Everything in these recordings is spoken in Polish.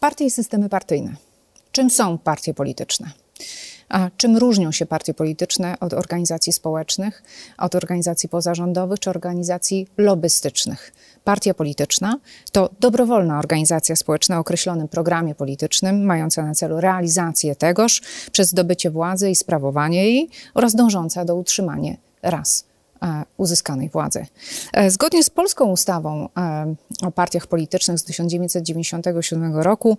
Partie i systemy partyjne. Czym są partie polityczne? A czym różnią się partie polityczne od organizacji społecznych, od organizacji pozarządowych czy organizacji lobbystycznych? Partia polityczna to dobrowolna organizacja społeczna o określonym programie politycznym, mająca na celu realizację tegoż przez zdobycie władzy i sprawowanie jej oraz dążąca do utrzymania raz uzyskanej władzy. E, zgodnie z polską ustawą e, o partiach politycznych z 1997 roku,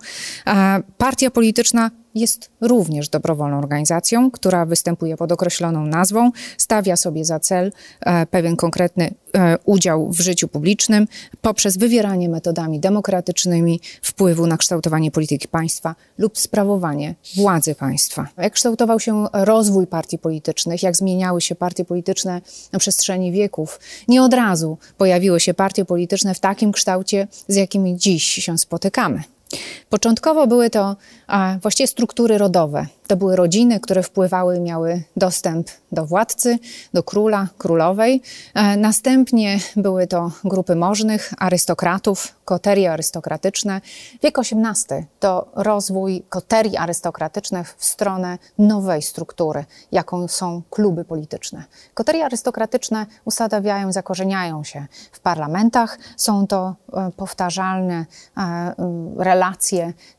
partia polityczna jest również dobrowolną organizacją, która występuje pod określoną nazwą, stawia sobie za cel e, pewien konkretny e, udział w życiu publicznym poprzez wywieranie metodami demokratycznymi wpływu na kształtowanie polityki państwa lub sprawowanie władzy państwa. Jak kształtował się rozwój partii politycznych, jak zmieniały się partie polityczne na przestrzeni wieków, nie od razu pojawiły się partie polityczne w takim kształcie, z jakimi dziś się spotykamy. Początkowo były to a, właściwie struktury rodowe. To były rodziny, które wpływały, miały dostęp do władcy, do króla, królowej. E, następnie były to grupy możnych, arystokratów, koterie arystokratyczne. Wiek XVIII to rozwój koterii arystokratycznych w stronę nowej struktury, jaką są kluby polityczne. Koterie arystokratyczne ustawiają, zakorzeniają się w parlamentach. Są to e, powtarzalne e, relacje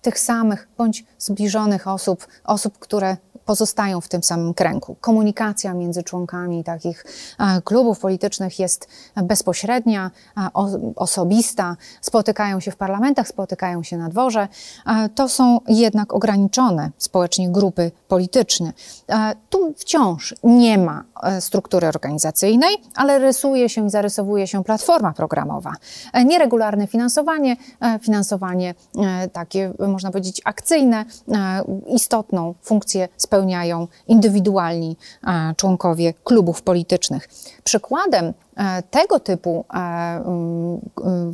tych samych bądź zbliżonych osób, osób, które pozostają w tym samym kręgu. Komunikacja między członkami takich e, klubów politycznych jest bezpośrednia, e, osobista, spotykają się w parlamentach, spotykają się na dworze. E, to są jednak ograniczone społecznie grupy polityczne. Tu wciąż nie ma struktury organizacyjnej, ale rysuje się i zarysowuje się platforma programowa. Nieregularne finansowanie, finansowanie takie, można powiedzieć, akcyjne, istotną funkcję spełniające spełniają indywidualni e, członkowie klubów politycznych. Przykładem e, tego typu e,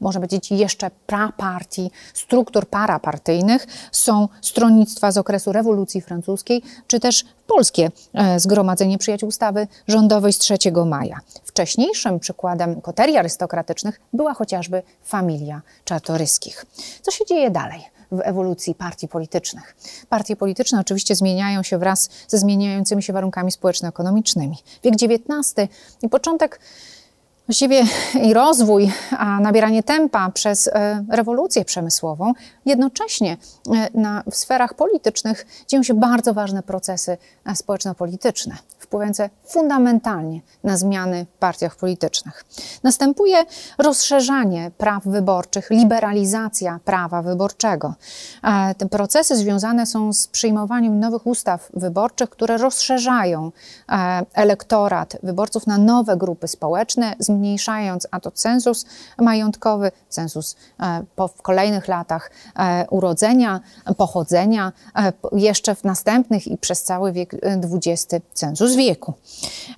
można powiedzieć, jeszcze prapartii, struktur parapartyjnych są stronnictwa z okresu rewolucji francuskiej, czy też polskie Zgromadzenie Przyjaciół Ustawy Rządowej z 3 maja. Wcześniejszym przykładem koterii arystokratycznych była chociażby familia czartoryskich. Co się dzieje dalej? W ewolucji partii politycznych. Partie polityczne oczywiście zmieniają się wraz ze zmieniającymi się warunkami społeczno-ekonomicznymi. Wiek XIX i początek właściwie i rozwój, a nabieranie tempa przez e, rewolucję przemysłową, jednocześnie e, na, w sferach politycznych dzieją się bardzo ważne procesy e, społeczno-polityczne wpływające fundamentalnie na zmiany w partiach politycznych. Następuje rozszerzanie praw wyborczych, liberalizacja prawa wyborczego. Te procesy związane są z przyjmowaniem nowych ustaw wyborczych, które rozszerzają elektorat wyborców na nowe grupy społeczne, zmniejszając a to cenzus majątkowy, cenzus e, w kolejnych latach e, urodzenia, pochodzenia, jeszcze w następnych i przez cały wiek XX cenzus wieku.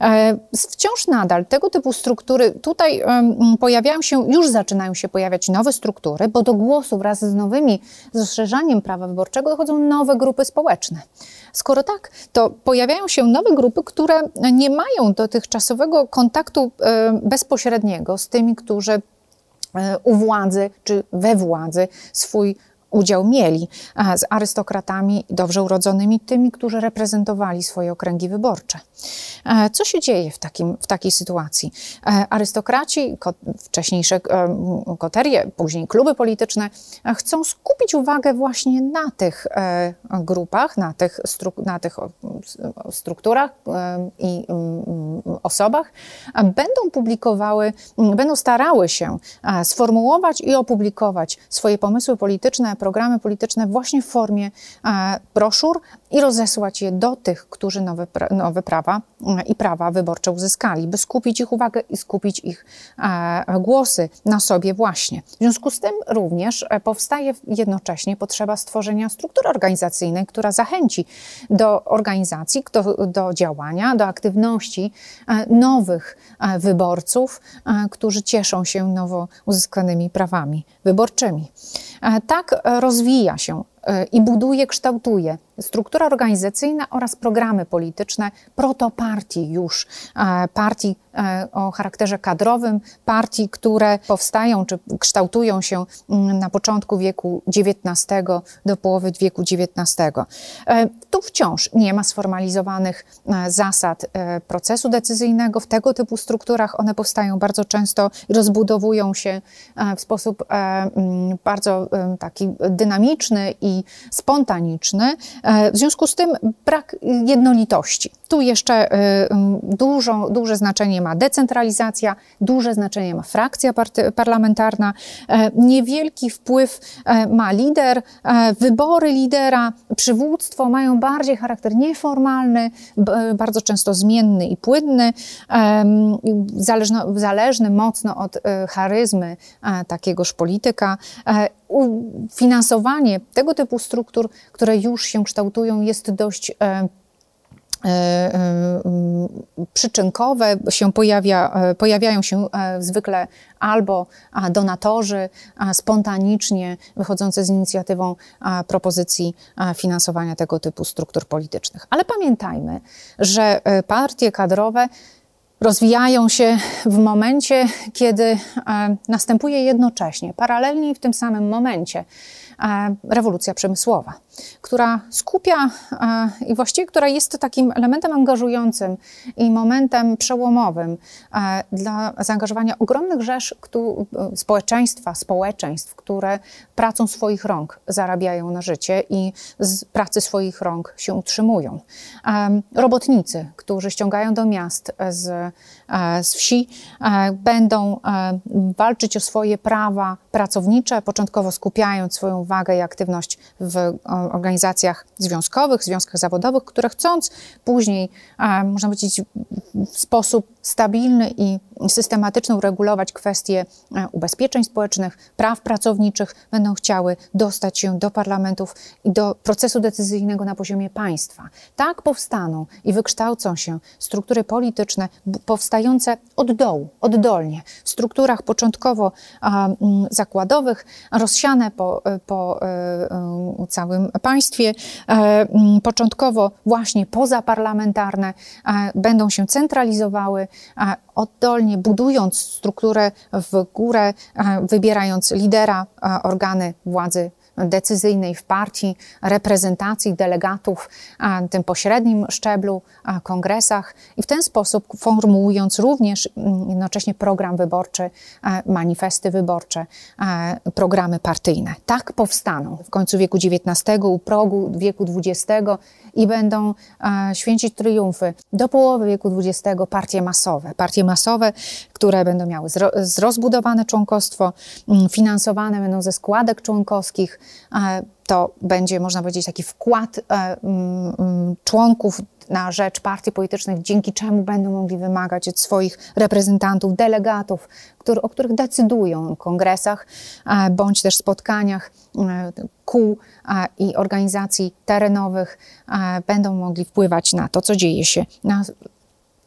E, wciąż nadal tego typu struktury, tutaj pojawiają się, już zaczynają się pojawiać nowe struktury, bo do głosu wraz z nowymi, z rozszerzaniem prawa wyborczego dochodzą nowe grupy społeczne. Skoro tak, to pojawiają się nowe grupy, które nie mają dotychczasowego kontaktu e, bezpośredniego z tymi, którzy e, u władzy czy we władzy swój udział mieli z arystokratami dobrze urodzonymi, tymi, którzy reprezentowali swoje okręgi wyborcze. E, co się dzieje w, takim, w takiej sytuacji? E, arystokraci, wcześniejsze e, koterie, później kluby polityczne, chcą skupić uwagę właśnie na tych grupach, na tych, na tych strukturach i osobach. Będą publikowały, będą starały się sformułować i opublikować swoje pomysły polityczne, programy polityczne właśnie w formie broszur i rozesłać je do tych, którzy nowe, nowe prawa e, i prawa wyborcze uzyskali, by skupić ich uwagę i skupić ich e, głosy na sobie właśnie. W związku z tym również e, powstaje jednocześnie potrzeba stworzenia struktury organizacyjnej, która zachęci do organizacji, do, do działania, do aktywności nowych wyborców, którzy cieszą się nowo uzyskanymi prawami wyborczymi. Tak rozwija się i buduje, kształtuje struktura organizacyjna oraz programy polityczne protopartii już, partii o charakterze kadrowym, partii, które powstają czy kształtują się mm, na początku wieku XIX do połowy wieku XIX. Tu wciąż nie ma sformalizowanych zasad procesu decyzyjnego w tego typu strukturach. One powstają bardzo często i rozbudowują się w sposób mm, bardzo taki dynamiczny i spontaniczny. W związku z tym brak jednolitości. Tu jeszcze dużo, duże znaczenie ma decentralizacja, duże znaczenie ma frakcja parlamentarna, niewielki wpływ ma lider, wybory lidera, przywództwo mają bardziej charakter nieformalny, bardzo często zmienny i płynny, zależny, zależny mocno od charyzmy takiegoż polityka. Finansowanie tego typu struktur, które już się kształtują, jest dość e, e, e, przyczynkowe, się pojawia, pojawiają się zwykle albo donatorzy spontanicznie wychodzący z inicjatywą propozycji finansowania tego typu struktur politycznych. Ale pamiętajmy, że partie kadrowe rozwijają się w momencie, kiedy e, następuje jednocześnie, paralelnie i w tym samym momencie E, rewolucja przemysłowa, która skupia e, i właściwie która jest takim elementem angażującym i momentem przełomowym e, dla zaangażowania ogromnych rzesz społeczeństwa, społeczeństw, które pracą swoich rąk zarabiają na życie i z pracy swoich rąk się utrzymują. Robotnicy, którzy ściągają do miast z, z wsi, będą walczyć o swoje prawa pracownicze, początkowo skupiając swoją uwagę i aktywność w organizacjach związkowych, związkach zawodowych, które chcąc później, można powiedzieć, w sposób stabilny i systematycznie uregulować kwestie e, ubezpieczeń społecznych, praw pracowniczych, będą chciały dostać się do parlamentów i do procesu decyzyjnego na poziomie państwa. Tak powstaną i wykształcą się struktury polityczne powstające od dołu, oddolnie, w strukturach początkowo zakładowych, rozsiane po, e, po e, całym państwie, początkowo właśnie pozaparlamentarne, będą się centralizowały, oddolnie budując strukturę w górę, wybierając lidera, organy władzy decyzyjnej w partii, reprezentacji delegatów na tym pośrednim szczeblu, kongresach i w ten sposób formułując również mm, jednocześnie program wyborczy, manifesty wyborcze, programy partyjne. Tak powstaną w końcu wieku XIX, u progu wieku XX i będą święcić triumfy do połowy wieku XX partie masowe. Partie masowe, które będą miały zrozbudowane członkostwo, mm, finansowane będą ze składek członkowskich, to będzie, można powiedzieć, taki wkład e, mm, mm, członków na rzecz partii politycznych, dzięki czemu będą mogli wymagać od swoich reprezentantów, delegatów, który, o których decydują w kongresach e, bądź też spotkaniach e, kół i organizacji terenowych, będą mogli wpływać na to, co dzieje się na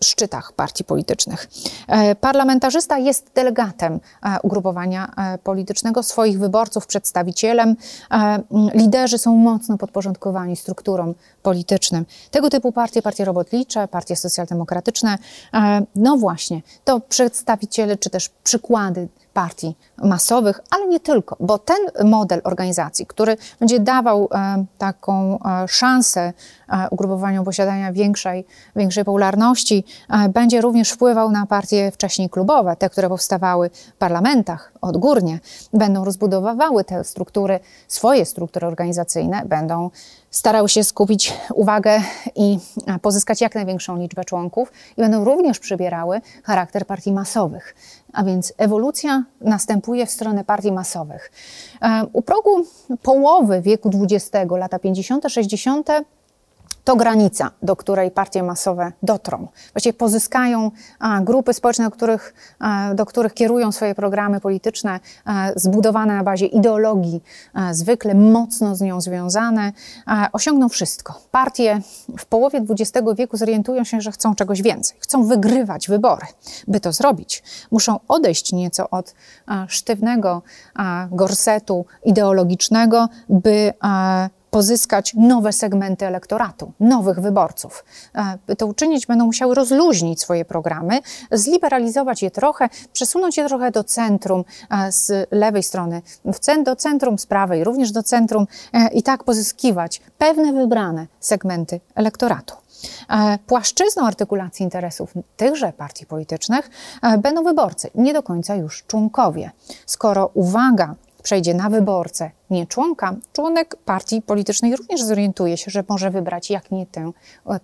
szczytach partii politycznych. E, parlamentarzysta jest delegatem e, ugrupowania e, politycznego, swoich wyborców, przedstawicielem. Liderzy są mocno podporządkowani strukturom politycznym. Tego typu partie, partie robotnicze, partie socjaldemokratyczne, no właśnie, to przedstawiciele czy też przykłady partii masowych, ale nie tylko, bo ten model organizacji, który będzie dawał e, taką e, szansę e, ugrupowaniom posiadania większej, większej popularności, będzie również wpływał na partie wcześniej klubowe, te, które powstawały w parlamentach odgórnie, będą rozbudowywały te struktury, swoje struktury organizacyjne, będą starały się skupić uwagę i pozyskać jak największą liczbę członków i będą również przybierały charakter partii masowych. A więc ewolucja następuje w stronę partii masowych. U progu połowy wieku XX, lata 50., 60., to granica, do której partie masowe dotrą. Właściwie pozyskają a, grupy społeczne, do których, a, do których kierują swoje programy polityczne, a, zbudowane na bazie ideologii, zwykle mocno z nią związane, osiągną wszystko. Partie w połowie XX wieku zorientują się, że chcą czegoś więcej, chcą wygrywać wybory. By to zrobić, muszą odejść nieco od sztywnego gorsetu ideologicznego, by pozyskać nowe segmenty elektoratu, nowych wyborców. E, to uczynić, będą musiały rozluźnić swoje programy, zliberalizować je trochę, przesunąć je trochę do centrum e, z lewej strony, do centrum z prawej, również do centrum e, i tak pozyskiwać pewne wybrane segmenty elektoratu. Płaszczyzną artykulacji interesów tychże partii politycznych będą wyborcy, nie do końca już członkowie. Skoro uwaga przejdzie na wyborcę, nie członka, członek partii politycznej również zorientuje się, że może wybrać jak nie tę,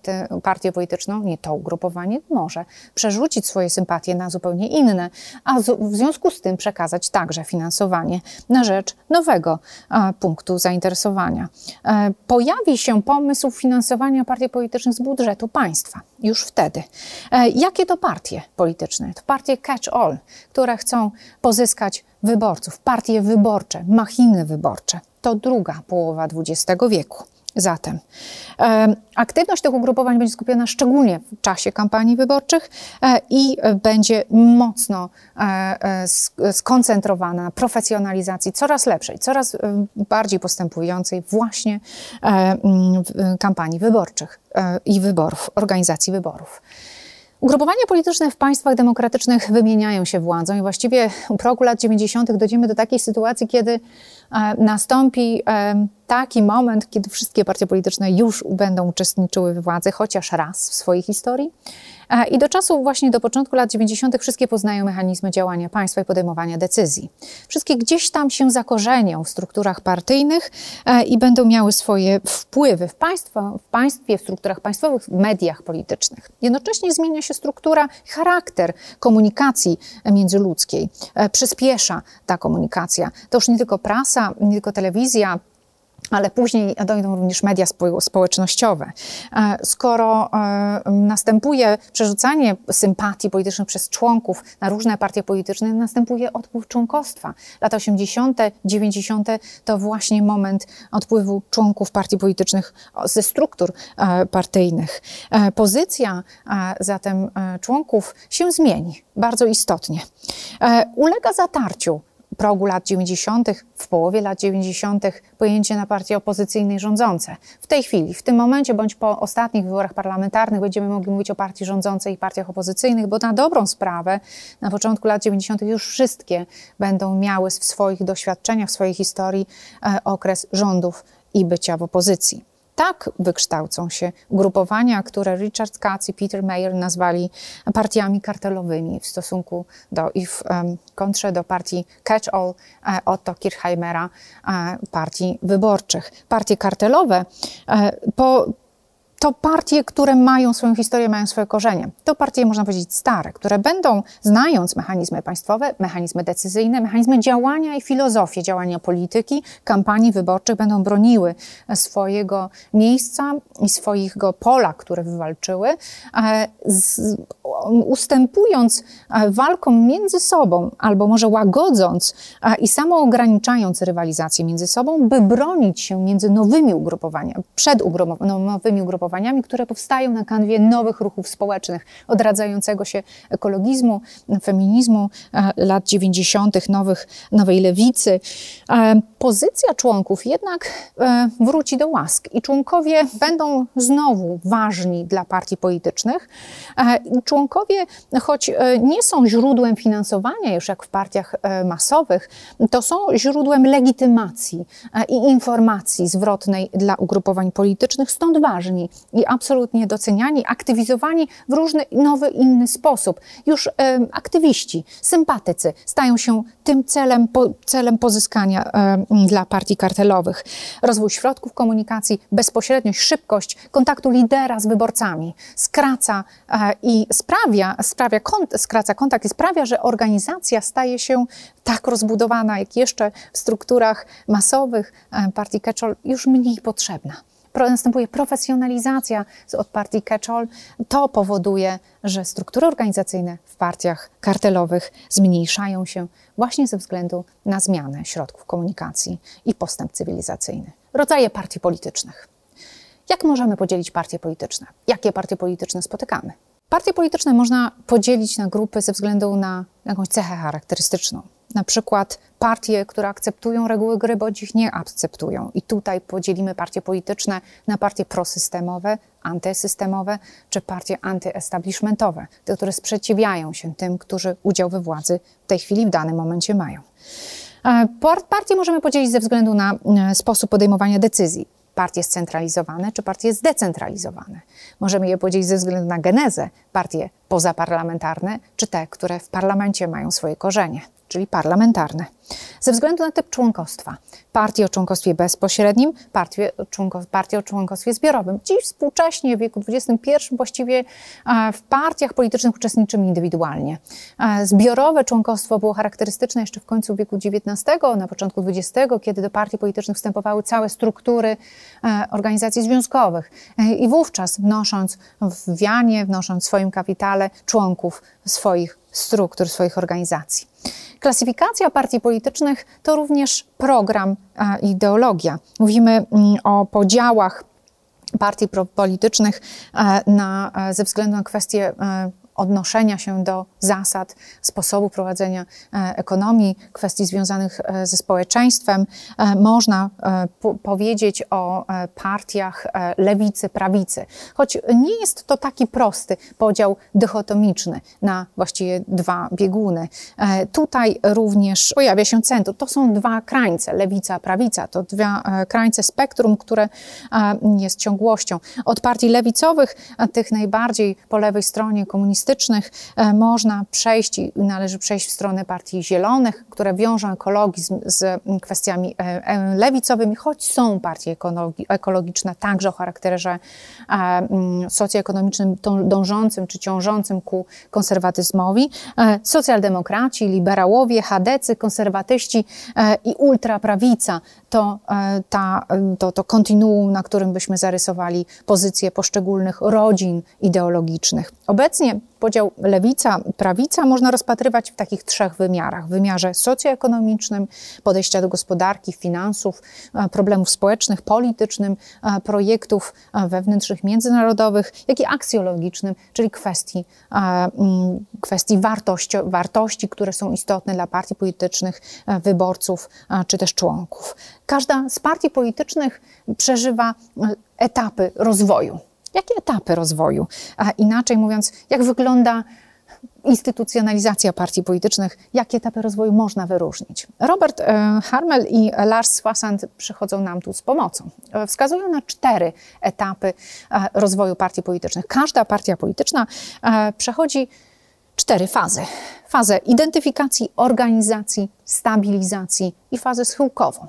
tę partię polityczną, nie to ugrupowanie, może przerzucić swoje sympatie na zupełnie inne, a w związku z tym przekazać także finansowanie na rzecz nowego a, punktu zainteresowania. E, pojawi się pomysł finansowania partii politycznych z budżetu państwa już wtedy. E, jakie to partie polityczne? To partie catch-all, które chcą pozyskać wyborców, partie wyborcze, machiny wyborcze. To druga połowa XX wieku. Zatem e, aktywność tych ugrupowań będzie skupiona szczególnie w czasie kampanii wyborczych e, i będzie mocno e, e skoncentrowana na profesjonalizacji coraz lepszej, coraz e, bardziej postępującej właśnie e, kampanii wyborczych i wyborów, organizacji wyborów. Ugrupowania polityczne w państwach demokratycznych wymieniają się władzą i właściwie u progu lat 90. dojdziemy do takiej sytuacji, kiedy e, nastąpi taki moment, kiedy wszystkie partie polityczne już będą uczestniczyły w władzy chociaż raz w swojej historii. E, I do czasu właśnie do początku lat 90. wszystkie poznają mechanizmy działania państwa i podejmowania decyzji. Wszystkie gdzieś tam się zakorzenią w strukturach partyjnych e, i będą miały swoje wpływy w, państwo, w państwie, w strukturach państwowych, w mediach politycznych. Jednocześnie zmienia się struktura, charakter komunikacji międzyludzkiej. E, przyspiesza ta komunikacja. To już nie tylko prasa, nie tylko telewizja, ale później dojdą również media społecznościowe. E, skoro e, następuje przerzucanie sympatii politycznych przez członków na różne partie polityczne, następuje odpływ członkostwa. Lata 80., 90. to właśnie moment odpływu członków partii politycznych ze struktur e, partyjnych. Pozycja zatem członków się zmieni bardzo istotnie. Ulega zatarciu progu lat 90., w połowie lat 90. pojęcie na partie opozycyjne i rządzące. W tej chwili, w tym momencie, bądź po ostatnich wyborach parlamentarnych będziemy mogli mówić o partii rządzącej i partiach opozycyjnych, bo na dobrą sprawę na początku lat 90. już wszystkie będą miały w swoich doświadczeniach, w swojej historii e, okres rządów i bycia w opozycji tak wykształcą się ugrupowania, które Richard Katz i Peter Mayer nazwali partiami kartelowymi w stosunku do i w kontrze do partii Catch-all e, Otto Kirchheimera, e, partii wyborczych. Partie kartelowe e, po to partie, które mają swoją historię, mają swoje korzenie. To partie, można powiedzieć, stare, które będą, znając mechanizmy państwowe, mechanizmy decyzyjne, mechanizmy działania i filozofię działania polityki, kampanii wyborczych, będą broniły swojego miejsca i swojego pola, które wywalczyły, e, ustępując e, walkom między sobą, albo może łagodząc e, i samoograniczając rywalizację między sobą, by bronić się między nowymi ugrupowaniami, przed nowymi ugrupowaniami, które powstają na kanwie nowych ruchów społecznych, odradzającego się ekologizmu, feminizmu e, lat 90., nowych, nowej lewicy. E, pozycja członków jednak e, wróci do łask i członkowie będą znowu ważni dla partii politycznych. Członkowie, choć nie są źródłem finansowania już jak w partiach masowych, to są źródłem legitymacji i informacji zwrotnej dla ugrupowań politycznych, stąd ważni i absolutnie doceniani, aktywizowani w różny nowy, inny sposób. Już aktywiści, sympatycy stają się tym celem, po, celem pozyskania dla partii kartelowych. Rozwój środków komunikacji, bezpośredniość, szybkość kontaktu lidera z wyborcami skraca e, i sprawia, sprawia kont, skraca kontakt i sprawia, że organizacja staje się tak rozbudowana, jak jeszcze w strukturach masowych e, partii catch już mniej potrzebna następuje profesjonalizacja od partii catch-all. To powoduje, że struktury organizacyjne w partiach kartelowych zmniejszają się właśnie ze względu na zmianę środków komunikacji i postęp cywilizacyjny. Rodzaje partii politycznych. Jak możemy podzielić partie polityczne? Jakie partie polityczne spotykamy? Partie polityczne można podzielić na grupy ze względu na jakąś cechę charakterystyczną. Na przykład partie, które akceptują reguły gry, bądź ich nie akceptują. I tutaj podzielimy partie polityczne na partie prosystemowe, antysystemowe czy partie antyestablishmentowe, te, które sprzeciwiają się tym, którzy udział we władzy w tej chwili, w danym momencie mają. E, partie możemy podzielić ze względu na e, sposób podejmowania decyzji partie scentralizowane czy partie zdecentralizowane. Możemy je podzielić ze względu na genezę, partie pozaparlamentarne czy te, które w parlamencie mają swoje korzenie czyli parlamentarne. Ze względu na typ członkostwa, partie o członkostwie bezpośrednim, partie, o członkostwie zbiorowym. Dziś współcześnie, w wieku XXI, właściwie w partiach politycznych uczestniczymy indywidualnie. Zbiorowe członkostwo było charakterystyczne jeszcze w końcu wieku XIX, na początku XX, kiedy do partii politycznych wstępowały całe struktury organizacji związkowych. I wówczas wnosząc w wianie, wnosząc w swoim kapitale członków swoich struktur, swoich organizacji. Klasyfikacja partii politycznych to również program i ideologia. Mówimy mm, o podziałach partii politycznych e, na, e, ze względu na kwestie e, odnoszenia się do zasad, sposobu prowadzenia e, ekonomii, kwestii związanych e, ze społeczeństwem. E, można powiedzieć o partiach lewicy, prawicy, choć nie jest to taki prosty podział dychotomiczny na właściwie dwa bieguny. Tutaj również pojawia się centrum. To są dwa krańce, lewica, prawica. To dwa krańce spektrum, które jest ciągłością. Od partii lewicowych, tych najbardziej po lewej stronie komunistycznych, e, można przejść i należy przejść w stronę partii zielonych, które wiążą ekologizm z kwestiami e, e, lewicowymi, choć są partie ekologiczne także o charakterze socjoekonomicznym dążącym czy ciążącym ku konserwatyzmowi. Socjaldemokraci, liberałowie, chadecy, konserwatyści i ultraprawica to, ta, to, to kontinuum, na którym byśmy zarysowali pozycje poszczególnych rodzin ideologicznych. Obecnie podział lewica, prawica można rozpatrywać w takich trzech wymiarach. W wymiarze socjoekonomicznym, podejścia do gospodarki, finansów, e, problemów społecznych, politycznym, e, projektów e, wewnętrznych, międzynarodowych, jak i aksjologicznym, czyli kwestii, mm, kwestii wartości, wartości, które są istotne dla partii politycznych, wyborców czy też członków. Każda z partii politycznych przeżywa etapy rozwoju. Jakie etapy rozwoju? A inaczej mówiąc, jak wygląda instytucjonalizacja partii politycznych, jakie etapy rozwoju można wyróżnić. Robert e, Harmel i Lars Swassand przychodzą nam tu z pomocą. E, wskazują na cztery etapy e, rozwoju partii politycznych. Każda partia polityczna przechodzi cztery fazy. Fazę identyfikacji, organizacji, stabilizacji i fazę schyłkową.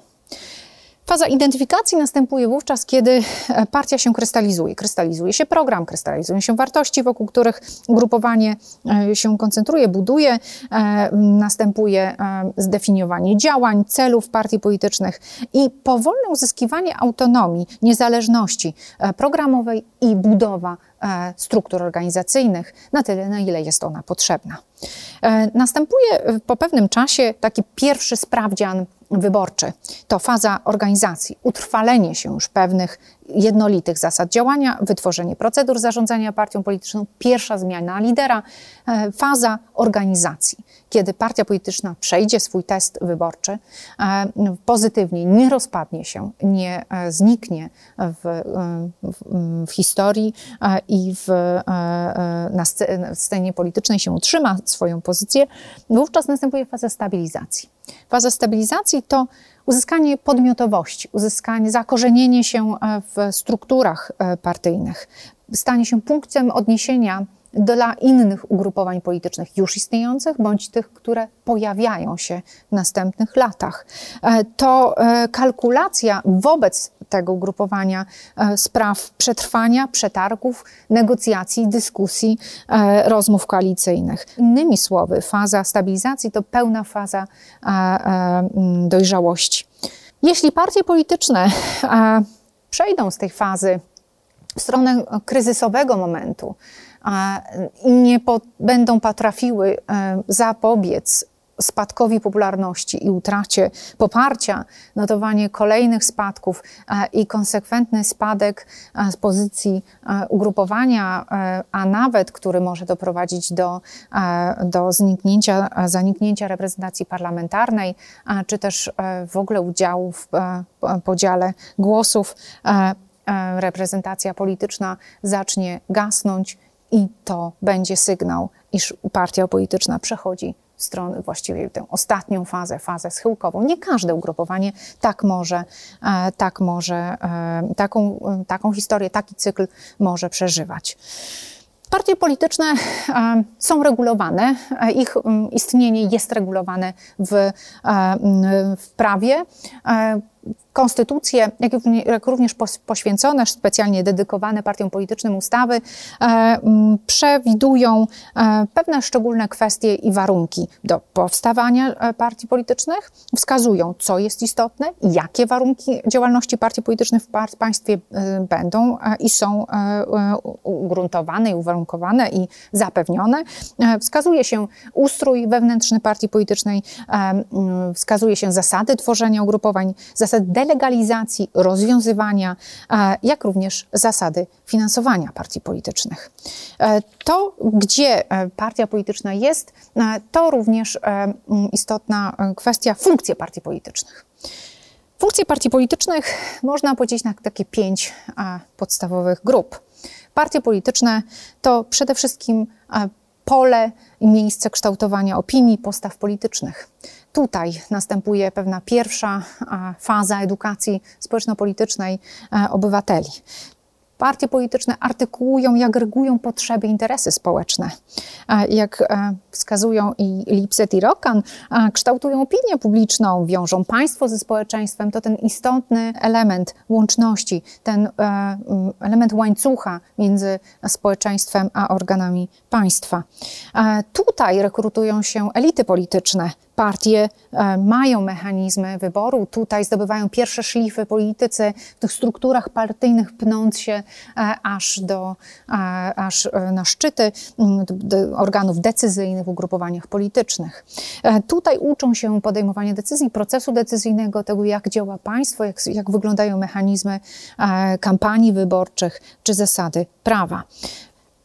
Faza identyfikacji następuje wówczas, kiedy e, partia się krystalizuje. Krystalizuje się program, krystalizują się wartości, wokół których grupowanie e, się koncentruje, buduje. E, następuje zdefiniowanie działań, celów partii politycznych i powolne uzyskiwanie autonomii, niezależności programowej i budowa struktur organizacyjnych na tyle, na ile jest ona potrzebna. Następuje po pewnym czasie taki pierwszy sprawdzian wyborczy. To faza organizacji, utrwalenie się już pewnych jednolitych zasad działania, wytworzenie procedur zarządzania partią polityczną, pierwsza zmiana lidera, e, faza organizacji, kiedy partia polityczna przejdzie swój test wyborczy e, pozytywnie, nie rozpadnie się, nie e, zniknie w, w, w historii i w, na scenie politycznej się utrzyma swoją pozycję, wówczas następuje faza stabilizacji. Faza stabilizacji to uzyskanie podmiotowości, uzyskanie, zakorzenienie się e, w strukturach e, partyjnych, stanie się punktem odniesienia dla innych ugrupowań politycznych już istniejących, bądź tych, które pojawiają się w następnych latach. E, to kalkulacja wobec tego ugrupowania spraw przetrwania, przetargów, negocjacji, dyskusji, rozmów koalicyjnych. Innymi słowy, faza stabilizacji to pełna faza dojrzałości. Jeśli partie polityczne przejdą z tej fazy w stronę kryzysowego momentu i nie po, będą potrafiły zapobiec spadkowi popularności i utracie poparcia, notowanie kolejnych spadków i konsekwentny spadek z pozycji ugrupowania, a nawet który może doprowadzić do, do zniknięcia, zaniknięcia reprezentacji parlamentarnej, czy też w ogóle udziału w podziale głosów, reprezentacja polityczna zacznie gasnąć i to będzie sygnał, iż partia polityczna przechodzi stronę, właściwie tę ostatnią fazę, fazę schyłkową. Nie każde ugrupowanie tak może, e, tak może e, taką, taką historię, taki cykl może przeżywać. Partie polityczne e, są regulowane, ich istnienie jest regulowane w, w prawie konstytucje, jak również poświęcone, specjalnie dedykowane partiom politycznym ustawy, e, przewidują e, pewne szczególne kwestie i warunki do powstawania e, partii politycznych, wskazują, co jest istotne, jakie warunki działalności partii politycznych w państwie będą i są ugruntowane i uwarunkowane i zapewnione. Wskazuje się ustrój wewnętrzny partii politycznej, wskazuje się zasady tworzenia ugrupowań, zasady delegalizacji, rozwiązywania, e, jak również zasady finansowania partii politycznych. E, to, gdzie e, partia polityczna jest, to również istotna kwestia funkcji partii politycznych. Funkcje partii politycznych można podzielić na takie pięć podstawowych grup. Partie polityczne to przede wszystkim pole i miejsce kształtowania opinii, postaw politycznych. Tutaj następuje pewna pierwsza faza edukacji społeczno-politycznej e, obywateli. Partie polityczne artykułują i agregują potrzeby, interesy społeczne. Jak e, wskazują i Lipset i Rokan, kształtują opinię publiczną, wiążą państwo ze społeczeństwem. To ten istotny element łączności, ten e, element łańcucha między społeczeństwem a organami państwa. Tutaj rekrutują się elity polityczne, partie e, mają mechanizmy wyboru. Tutaj zdobywają pierwsze szlify politycy w tych strukturach partyjnych, pnąc się aż, do, e, aż na szczyty organów decyzyjnych w ugrupowaniach politycznych. Tutaj uczą się podejmowania decyzji, procesu decyzyjnego, tego jak działa państwo, jak, jak wyglądają mechanizmy kampanii wyborczych czy zasady prawa.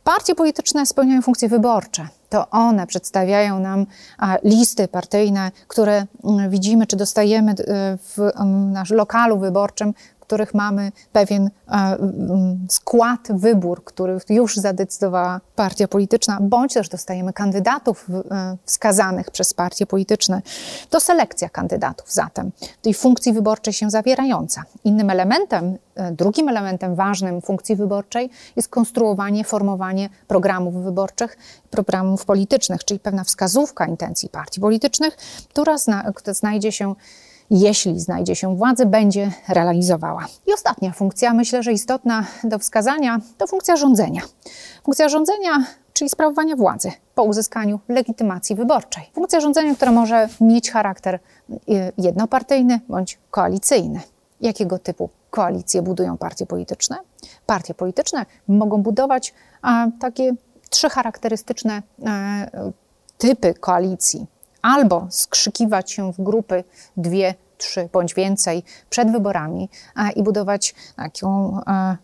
Partie polityczne spełniają funkcje wyborcze. To one przedstawiają nam listy partyjne, które mm, widzimy, czy dostajemy e, w mm, naszym lokalu wyborczym, których mamy pewien e, skład, wybór, który już zadecydowała partia polityczna, bądź też dostajemy kandydatów e, wskazanych przez partie polityczne. To selekcja kandydatów zatem, tej funkcji wyborczej się zawierająca. Innym elementem, e, drugim elementem ważnym funkcji wyborczej jest konstruowanie, formowanie programów wyborczych, programów politycznych, czyli pewna wskazówka intencji partii politycznych, która zna, znajdzie się jeśli znajdzie się władzy, będzie realizowała. I ostatnia funkcja, myślę, że istotna do wskazania, to funkcja rządzenia. Funkcja rządzenia, czyli sprawowania władzy po uzyskaniu legitymacji wyborczej. Funkcja rządzenia, która może mieć charakter y, jednopartyjny bądź koalicyjny. Jakiego typu koalicje budują partie polityczne? Partie polityczne mogą budować a, takie trzy charakterystyczne e, typy koalicji albo skrzykiwać się w grupy dwie, trzy bądź więcej przed wyborami i budować taką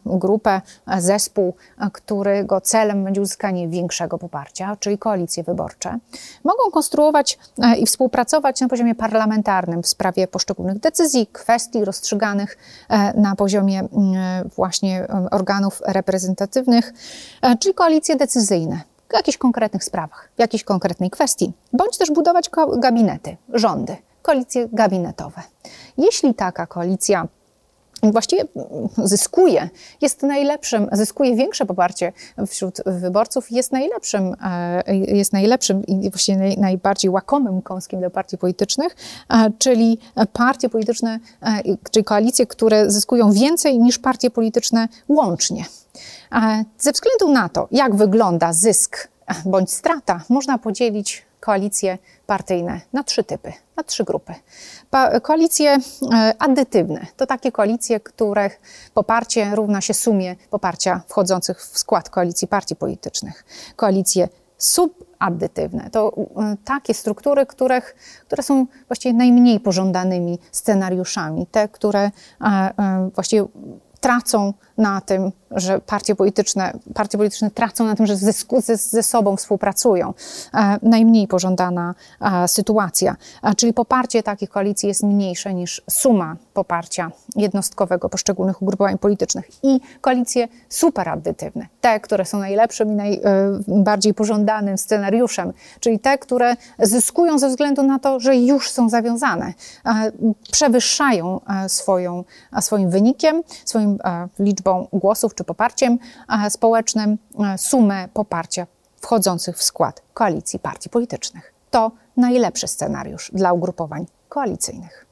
grupę, zespół, którego celem będzie uzyskanie większego poparcia, czyli koalicje wyborcze. Mogą konstruować i współpracować na poziomie parlamentarnym w sprawie poszczególnych decyzji, kwestii rozstrzyganych na poziomie właśnie organów reprezentatywnych, czyli koalicje decyzyjne w jakichś konkretnych sprawach, w jakiejś konkretnej kwestii, bądź też budować gabinety, rządy, koalicje gabinetowe. Jeśli taka koalicja właściwie zyskuje, jest najlepszym, zyskuje większe poparcie wśród wyborców, jest najlepszym, e, jest najlepszym i właściwie najbardziej łakomym kąskiem dla partii politycznych, e, czyli partie polityczne, e, czyli koalicje, które zyskują więcej niż partie polityczne łącznie. Ze względu na to, jak wygląda zysk bądź strata, można podzielić koalicje partyjne na trzy typy, na trzy grupy. Pa koalicje e, addytywne to takie koalicje, których poparcie równa się sumie poparcia wchodzących w skład koalicji partii politycznych. Koalicje subaddytywne to e, takie struktury, których, które są właściwie najmniej pożądanymi scenariuszami, te, które właściwie tracą na tym, że partie polityczne, partie polityczne tracą na tym, że ze, ze, ze sobą współpracują. E, najmniej pożądana e, sytuacja. E, czyli poparcie takich koalicji jest mniejsze niż suma poparcia jednostkowego poszczególnych ugrupowań politycznych. I koalicje superaddytywne, te, które są najlepszym i najbardziej pożądanym scenariuszem, czyli te, które zyskują ze względu na to, że już są zawiązane, e, przewyższają e, swoją, swoim wynikiem, swoim e, liczbą głosów czy poparciem społecznym sumę poparcia wchodzących w skład koalicji partii politycznych. To najlepszy scenariusz dla ugrupowań koalicyjnych.